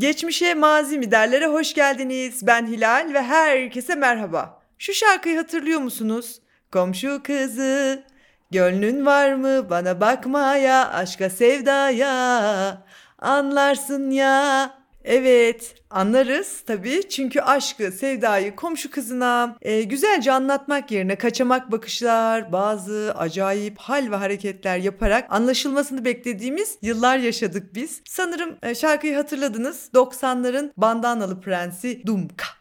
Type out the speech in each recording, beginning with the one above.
Geçmişe mazi mi derlere hoş geldiniz. Ben Hilal ve herkese merhaba. Şu şarkıyı hatırlıyor musunuz? Komşu kızı, gönlün var mı bana bakmaya, aşka sevdaya, anlarsın ya. Evet, anlarız tabii. Çünkü aşkı, sevdayı komşu kızına e, güzelce anlatmak yerine kaçamak bakışlar, bazı acayip hal ve hareketler yaparak anlaşılmasını beklediğimiz yıllar yaşadık biz. Sanırım e, şarkıyı hatırladınız. 90'ların bandanalı prensi Dumka.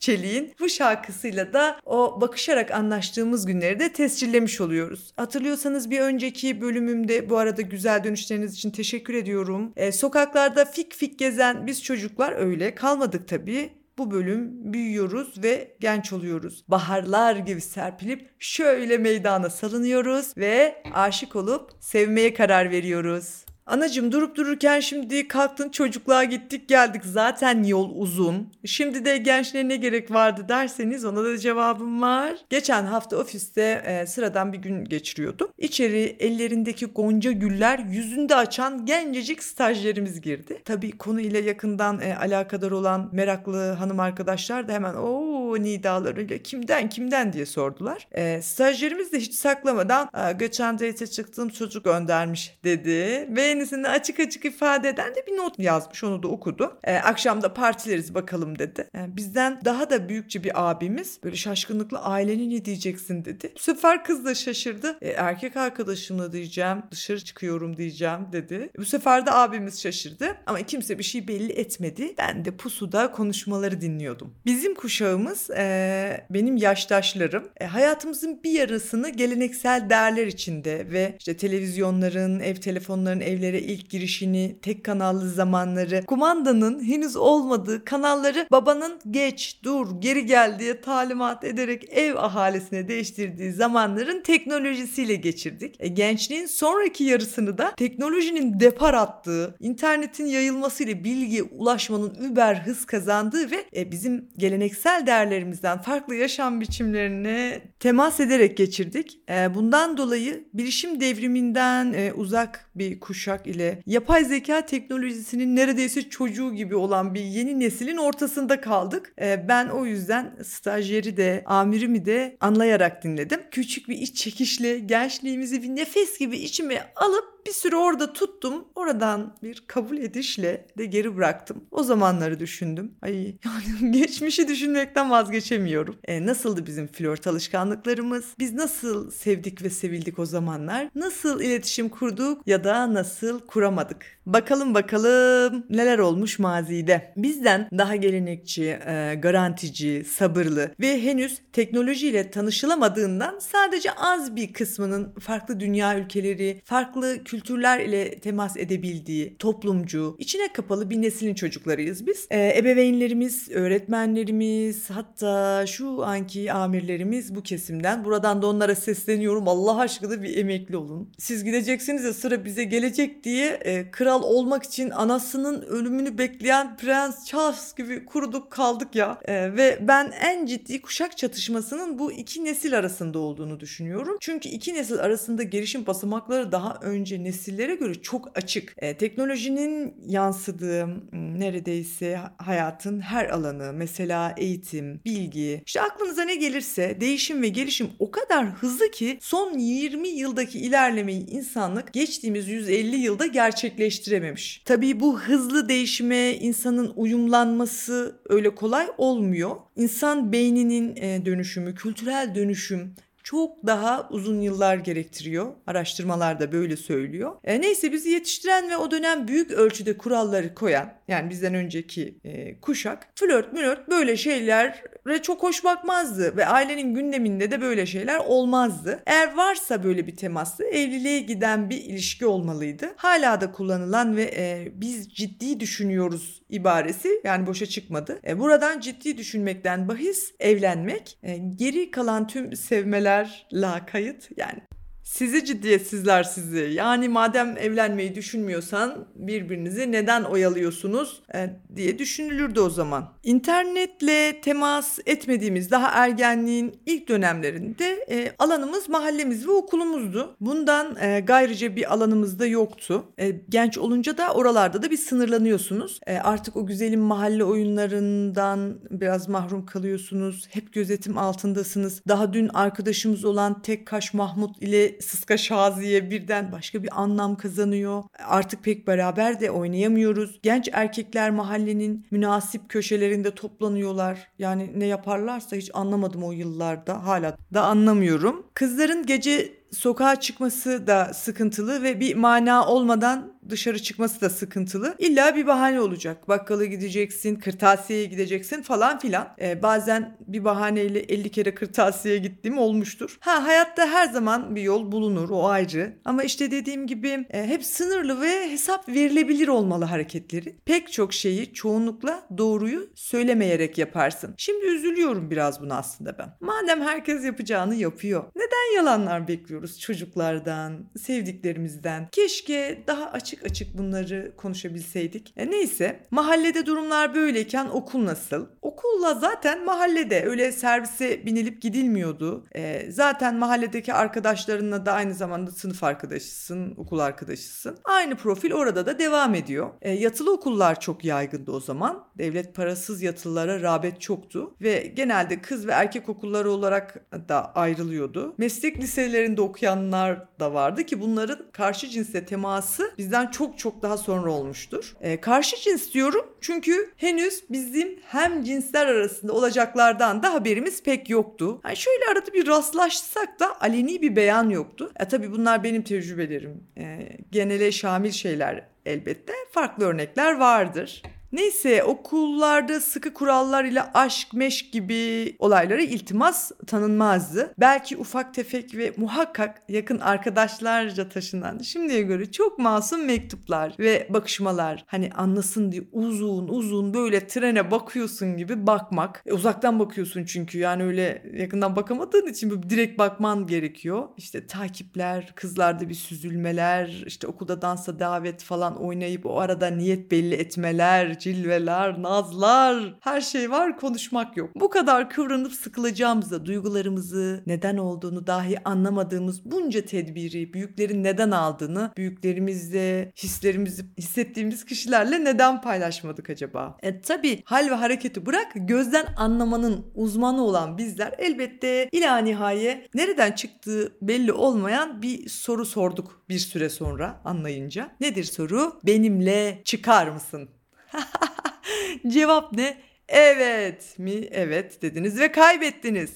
Çelik'in bu şarkısıyla da o bakışarak anlaştığımız günleri de tescillemiş oluyoruz. Hatırlıyorsanız bir önceki bölümümde bu arada güzel dönüşleriniz için teşekkür ediyorum. E, sokaklarda fik fik gezen biz çocuklar öyle kalmadık tabii bu bölüm büyüyoruz ve genç oluyoruz. Baharlar gibi serpilip şöyle meydana salınıyoruz ve aşık olup sevmeye karar veriyoruz. Anacım durup dururken şimdi kalktın çocukluğa gittik geldik zaten yol uzun. Şimdi de gençliğe ne gerek vardı derseniz ona da cevabım var. Geçen hafta ofiste e, sıradan bir gün geçiriyordum. İçeri ellerindeki gonca güller yüzünde açan gencecik stajyerimiz girdi. Tabii konuyla yakından e, alakadar olan meraklı hanım arkadaşlar da hemen o nidalarıyla kimden kimden diye sordular. E, stajyerimiz de hiç saklamadan geçen date çıktığım çocuk göndermiş dedi ve kendisini açık açık ifade eden de bir not yazmış. Onu da okudu. E, akşam da partileriz bakalım dedi. E, bizden daha da büyükçe bir abimiz böyle şaşkınlıkla aileni ne diyeceksin dedi. Bu sefer kız da şaşırdı. E, erkek arkadaşımla diyeceğim, dışarı çıkıyorum diyeceğim dedi. Bu sefer de abimiz şaşırdı. Ama kimse bir şey belli etmedi. Ben de pusuda konuşmaları dinliyordum. Bizim kuşağımız e, benim yaştaşlarım e, hayatımızın bir yarısını geleneksel değerler içinde ve işte televizyonların, ev telefonların evleri haberlere ilk girişini, tek kanallı zamanları, kumandanın henüz olmadığı kanalları babanın geç, dur, geri gel diye talimat ederek ev ahalisine değiştirdiği zamanların teknolojisiyle geçirdik. E, gençliğin sonraki yarısını da teknolojinin depar attığı, internetin yayılmasıyla bilgi ulaşmanın über hız kazandığı ve e, bizim geleneksel değerlerimizden farklı yaşam biçimlerine temas ederek geçirdik. E, bundan dolayı bilişim devriminden e, uzak bir kuşak kuşak ile yapay zeka teknolojisinin neredeyse çocuğu gibi olan bir yeni neslin ortasında kaldık. Ee, ben o yüzden stajyeri de amirimi de anlayarak dinledim. Küçük bir iç çekişle gençliğimizi bir nefes gibi içime alıp bir süre orada tuttum. Oradan bir kabul edişle de geri bıraktım. O zamanları düşündüm. Ay yani geçmişi düşünmekten vazgeçemiyorum. E, nasıldı bizim flört alışkanlıklarımız? Biz nasıl sevdik ve sevildik o zamanlar? Nasıl iletişim kurduk ya da nasıl kuramadık? Bakalım bakalım neler olmuş mazide. Bizden daha gelenekçi, e, garantici, sabırlı ve henüz teknolojiyle tanışılamadığından sadece az bir kısmının farklı dünya ülkeleri, farklı kültürler ile temas edebildiği, toplumcu, içine kapalı bir neslin çocuklarıyız biz. E, ebeveynlerimiz, öğretmenlerimiz, hatta şu anki amirlerimiz bu kesimden. Buradan da onlara sesleniyorum. Allah aşkına bir emekli olun. Siz gideceksiniz ya sıra bize gelecek diye e, kral olmak için anasının ölümünü bekleyen Prens Charles gibi kuruduk kaldık ya. E, ve ben en ciddi kuşak çatışmasının bu iki nesil arasında olduğunu düşünüyorum. Çünkü iki nesil arasında gelişim basamakları daha önce nesillere göre çok açık. E, teknolojinin yansıdığı neredeyse hayatın her alanı mesela eğitim, bilgi işte aklınıza ne gelirse değişim ve gelişim o kadar hızlı ki son 20 yıldaki ilerlemeyi insanlık geçtiğimiz 150 yılda gerçekleştirememiş. Tabii bu hızlı değişime insanın uyumlanması öyle kolay olmuyor. İnsan beyninin e, dönüşümü, kültürel dönüşüm, çok daha uzun yıllar gerektiriyor. Araştırmalar da böyle söylüyor. E, neyse bizi yetiştiren ve o dönem büyük ölçüde kuralları koyan yani bizden önceki e, kuşak flört mülört böyle şeylere çok hoş bakmazdı ve ailenin gündeminde de böyle şeyler olmazdı. Eğer varsa böyle bir teması evliliğe giden bir ilişki olmalıydı. Hala da kullanılan ve e, biz ciddi düşünüyoruz ibaresi yani boşa çıkmadı. E, buradan ciddi düşünmekten bahis evlenmek, e, geri kalan tüm sevmeler la kayıt yani Sizi ciddiyetsizler sizi. Yani madem evlenmeyi düşünmüyorsan birbirinizi neden oyalıyorsunuz e, diye düşünülürdü o zaman. İnternetle temas etmediğimiz daha ergenliğin ilk dönemlerinde e, alanımız mahallemiz ve okulumuzdu. Bundan e, gayrıca bir alanımız da yoktu. E, genç olunca da oralarda da bir sınırlanıyorsunuz. E, artık o güzelim mahalle oyunlarından biraz mahrum kalıyorsunuz. Hep gözetim altındasınız. Daha dün arkadaşımız olan Tek Kaş Mahmut ile Sıska Şaziye birden başka bir anlam kazanıyor. Artık pek beraber de oynayamıyoruz. Genç erkekler mahallenin münasip köşelerinde toplanıyorlar. Yani ne yaparlarsa hiç anlamadım o yıllarda. Hala da anlamıyorum. Kızların gece sokağa çıkması da sıkıntılı ve bir mana olmadan dışarı çıkması da sıkıntılı. İlla bir bahane olacak. Bakkala gideceksin, kırtasiyeye gideceksin falan filan. Ee, bazen bir bahaneyle 50 kere kırtasiyeye gittiğim olmuştur. Ha hayatta her zaman bir yol bulunur o ayrı. Ama işte dediğim gibi e, hep sınırlı ve hesap verilebilir olmalı hareketleri. Pek çok şeyi çoğunlukla doğruyu söylemeyerek yaparsın. Şimdi üzülüyorum biraz buna aslında ben. Madem herkes yapacağını yapıyor. Neden yalanlar bekliyoruz çocuklardan, sevdiklerimizden? Keşke daha açık açık bunları konuşabilseydik. E neyse mahallede durumlar böyleyken okul nasıl? Okulla zaten mahallede öyle servise binilip gidilmiyordu. E, zaten mahalledeki arkadaşlarınla da aynı zamanda sınıf arkadaşısın, okul arkadaşısın. Aynı profil orada da devam ediyor. E, yatılı okullar çok yaygındı o zaman. Devlet parasız yatılılara rağbet çoktu ve genelde kız ve erkek okulları olarak da ayrılıyordu. Meslek liselerinde okuyanlar da vardı ki bunların karşı cinsle teması bizden çok çok daha sonra olmuştur. E, karşı cins diyorum çünkü henüz bizim hem cinsler arasında olacaklardan da haberimiz pek yoktu. Yani şöyle arada bir rastlaşsak da aleni bir beyan yoktu. E tabii bunlar benim tecrübelerim. E, genele şamil şeyler elbette. Farklı örnekler vardır. Neyse okullarda sıkı kurallar ile aşk meşk gibi olaylara iltimas tanınmazdı. Belki ufak tefek ve muhakkak yakın arkadaşlarca taşınan şimdiye göre çok masum mektuplar ve bakışmalar. Hani anlasın diye uzun uzun böyle trene bakıyorsun gibi bakmak. E, uzaktan bakıyorsun çünkü yani öyle yakından bakamadığın için böyle direkt bakman gerekiyor. İşte takipler, kızlarda bir süzülmeler, işte okulda dansa davet falan oynayıp o arada niyet belli etmeler, cilveler, nazlar, her şey var konuşmak yok. Bu kadar kıvranıp sıkılacağımıza duygularımızı neden olduğunu dahi anlamadığımız bunca tedbiri, büyüklerin neden aldığını, büyüklerimizle hislerimizi hissettiğimiz kişilerle neden paylaşmadık acaba? E tabi hal ve hareketi bırak gözden anlamanın uzmanı olan bizler elbette ila nihaye nereden çıktığı belli olmayan bir soru sorduk bir süre sonra anlayınca. Nedir soru? Benimle çıkar mısın? Cevap ne? Evet mi? Evet dediniz ve kaybettiniz.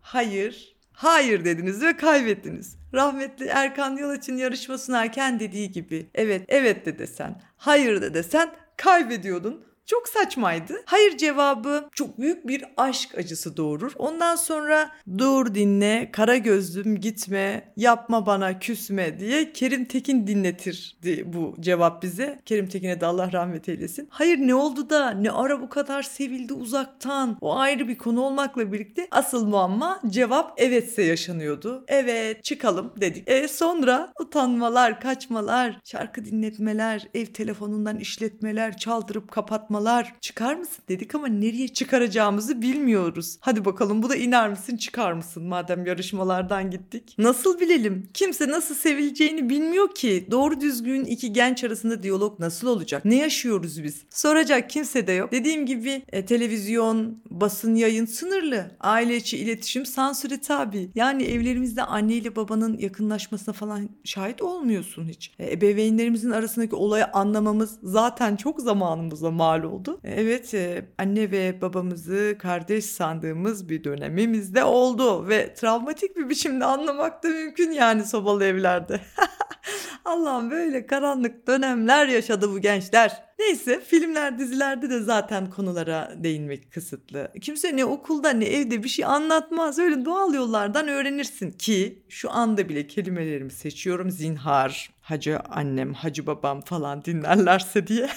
Hayır, hayır dediniz ve kaybettiniz. Rahmetli Erkan Yalaç'ın yarışma sunarken dediği gibi evet, evet de desen, hayır de desen kaybediyordun. Çok saçmaydı. Hayır cevabı çok büyük bir aşk acısı doğurur. Ondan sonra dur dinle, kara gözlüm gitme, yapma bana küsme diye Kerim Tekin dinletirdi bu cevap bize. Kerim Tekin'e de Allah rahmet eylesin. Hayır ne oldu da ne ara bu kadar sevildi uzaktan. O ayrı bir konu olmakla birlikte asıl muamma cevap evetse yaşanıyordu. Evet çıkalım dedik. E sonra utanmalar, kaçmalar, şarkı dinletmeler, ev telefonundan işletmeler, çaldırıp kapatmalar çıkarmalar. Çıkar mısın dedik ama nereye çıkaracağımızı bilmiyoruz. Hadi bakalım bu da iner misin çıkar mısın madem yarışmalardan gittik. Nasıl bilelim? Kimse nasıl sevileceğini bilmiyor ki. Doğru düzgün iki genç arasında diyalog nasıl olacak? Ne yaşıyoruz biz? Soracak kimse de yok. Dediğim gibi e, televizyon, basın yayın sınırlı. Aile içi iletişim sansüre tabi. Yani evlerimizde anne ile babanın yakınlaşmasına falan şahit olmuyorsun hiç. E, ebeveynlerimizin arasındaki olayı anlamamız zaten çok zamanımıza mal oldu. E, evet e, anne ve babamızı kardeş sandığımız bir dönemimiz de oldu ve travmatik bir biçimde anlamak da mümkün yani sobalı evlerde. Allah'ım böyle karanlık dönemler yaşadı bu gençler. Neyse filmler dizilerde de zaten konulara değinmek kısıtlı. Kimse ne okulda ne evde bir şey anlatmaz. Öyle doğal yollardan öğrenirsin ki şu anda bile kelimelerimi seçiyorum. Zinhar, hacı annem, hacı babam falan dinlerlerse diye.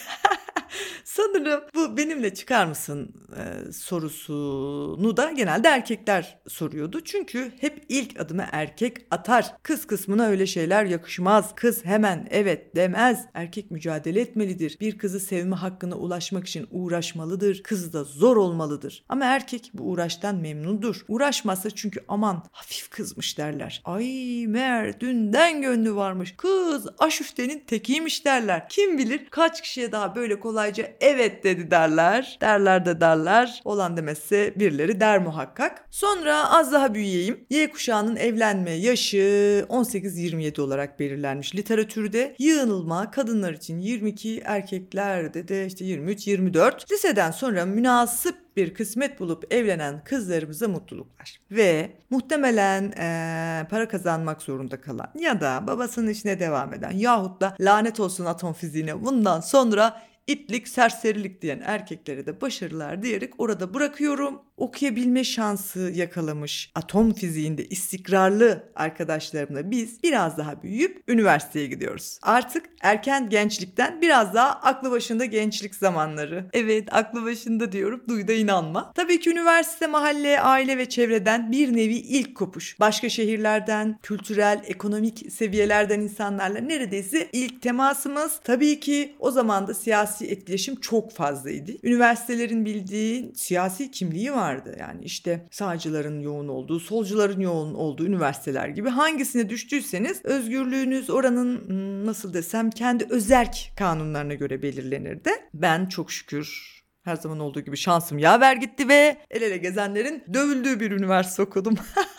Sanırım bu benimle çıkar mısın e, sorusunu da genelde erkekler soruyordu. Çünkü hep ilk adımı erkek atar. Kız kısmına öyle şeyler yakışmaz. Kız hemen evet demez. Erkek mücadele etmelidir. Bir kızı sevme hakkına ulaşmak için uğraşmalıdır. Kız da zor olmalıdır. Ama erkek bu uğraştan memnundur. Uğraşmazsa çünkü aman hafif kızmış derler. Ay meğer dünden gönlü varmış. Kız aşüftenin tekiymiş derler. Kim bilir kaç kişiye daha böyle kolayca evet dedi derler. Derler de derler. Olan demezse birileri der muhakkak. Sonra az daha büyüyeyim. Y kuşağının evlenme yaşı 18-27 olarak belirlenmiş literatürde. Yığınılma kadınlar için 22, erkeklerde de işte 23-24. Liseden sonra münasip bir kısmet bulup evlenen kızlarımıza mutluluklar. Ve muhtemelen ee, para kazanmak zorunda kalan ya da babasının işine devam eden yahut da lanet olsun atom fiziğine bundan sonra itlik, serserilik diyen erkeklere de başarılar diyerek orada bırakıyorum. Okuyabilme şansı yakalamış atom fiziğinde istikrarlı arkadaşlarımla biz biraz daha büyüyüp üniversiteye gidiyoruz. Artık erken gençlikten biraz daha aklı başında gençlik zamanları. Evet aklı başında diyorum duyda inanma. Tabii ki üniversite, mahalle, aile ve çevreden bir nevi ilk kopuş. Başka şehirlerden, kültürel, ekonomik seviyelerden insanlarla neredeyse ilk temasımız. Tabii ki o zaman da siyasi etkileşim çok fazlaydı. Üniversitelerin bildiği siyasi kimliği vardı. Yani işte sağcıların yoğun olduğu, solcuların yoğun olduğu üniversiteler gibi hangisine düştüyseniz özgürlüğünüz oranın hmm, nasıl desem kendi özerk kanunlarına göre belirlenirdi. Ben çok şükür her zaman olduğu gibi şansım yaver gitti ve el ele gezenlerin dövüldüğü bir üniversite okudum.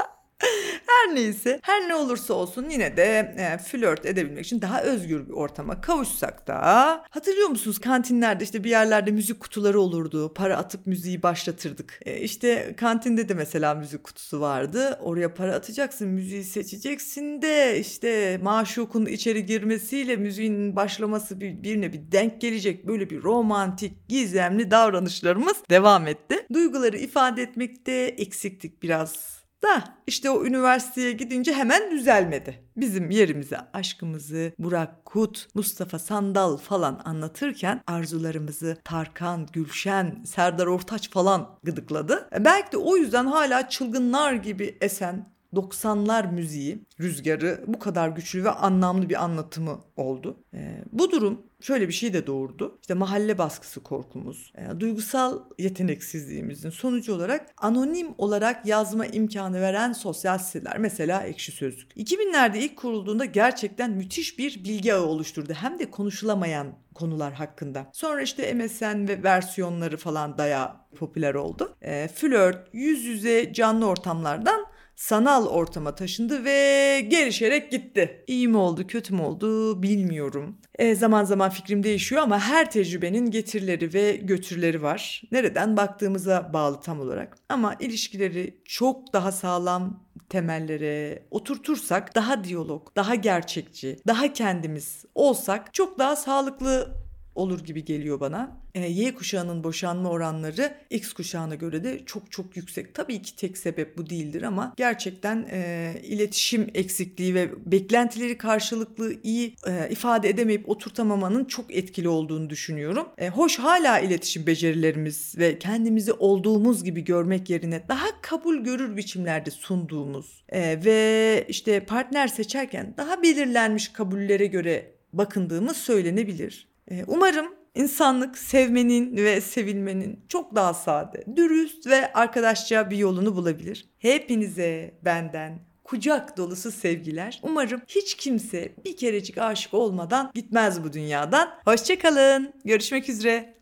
Her neyse her ne olursa olsun yine de e, flört edebilmek için daha özgür bir ortama kavuşsak da hatırlıyor musunuz kantinlerde işte bir yerlerde müzik kutuları olurdu. Para atıp müziği başlatırdık. E, işte kantinde de mesela müzik kutusu vardı. Oraya para atacaksın müziği seçeceksin de işte maşukun içeri girmesiyle müziğin başlaması bir, birine bir denk gelecek böyle bir romantik gizemli davranışlarımız devam etti. Duyguları ifade etmekte eksiktik biraz da işte o üniversiteye gidince hemen düzelmedi. Bizim yerimize aşkımızı Burak Kut, Mustafa Sandal falan anlatırken arzularımızı Tarkan, Gülşen, Serdar Ortaç falan gıdıkladı. E belki de o yüzden hala çılgınlar gibi esen 90'lar müziği rüzgarı bu kadar güçlü ve anlamlı bir anlatımı oldu. E, bu durum şöyle bir şey de doğurdu. İşte mahalle baskısı korkumuz, e, duygusal yeteneksizliğimizin sonucu olarak anonim olarak yazma imkanı veren sosyal siteler mesela Ekşi Sözlük. 2000'lerde ilk kurulduğunda gerçekten müthiş bir bilgi ağı oluşturdu. Hem de konuşulamayan konular hakkında. Sonra işte MSN ve versiyonları falan daya popüler oldu. E, flört, yüz yüze canlı ortamlardan sanal ortama taşındı ve gelişerek gitti. İyi mi oldu, kötü mü oldu bilmiyorum. E, zaman zaman fikrim değişiyor ama her tecrübenin getirileri ve götürleri var. Nereden baktığımıza bağlı tam olarak. Ama ilişkileri çok daha sağlam temellere oturtursak daha diyalog, daha gerçekçi, daha kendimiz olsak çok daha sağlıklı olur gibi geliyor bana. E, y kuşağının boşanma oranları X kuşağına göre de çok çok yüksek. Tabii ki tek sebep bu değildir ama gerçekten e, iletişim eksikliği ve beklentileri karşılıklı iyi e, ifade edemeyip oturtamamanın çok etkili olduğunu düşünüyorum. E, hoş hala iletişim becerilerimiz ve kendimizi olduğumuz gibi görmek yerine daha kabul görür biçimlerde sunduğumuz e, ve işte partner seçerken daha belirlenmiş kabullere göre bakındığımız söylenebilir. Ee, umarım insanlık sevmenin ve sevilmenin çok daha sade, dürüst ve arkadaşça bir yolunu bulabilir. Hepinize benden kucak dolusu sevgiler. Umarım hiç kimse bir kerecik aşık olmadan gitmez bu dünyadan. Hoşçakalın. Görüşmek üzere.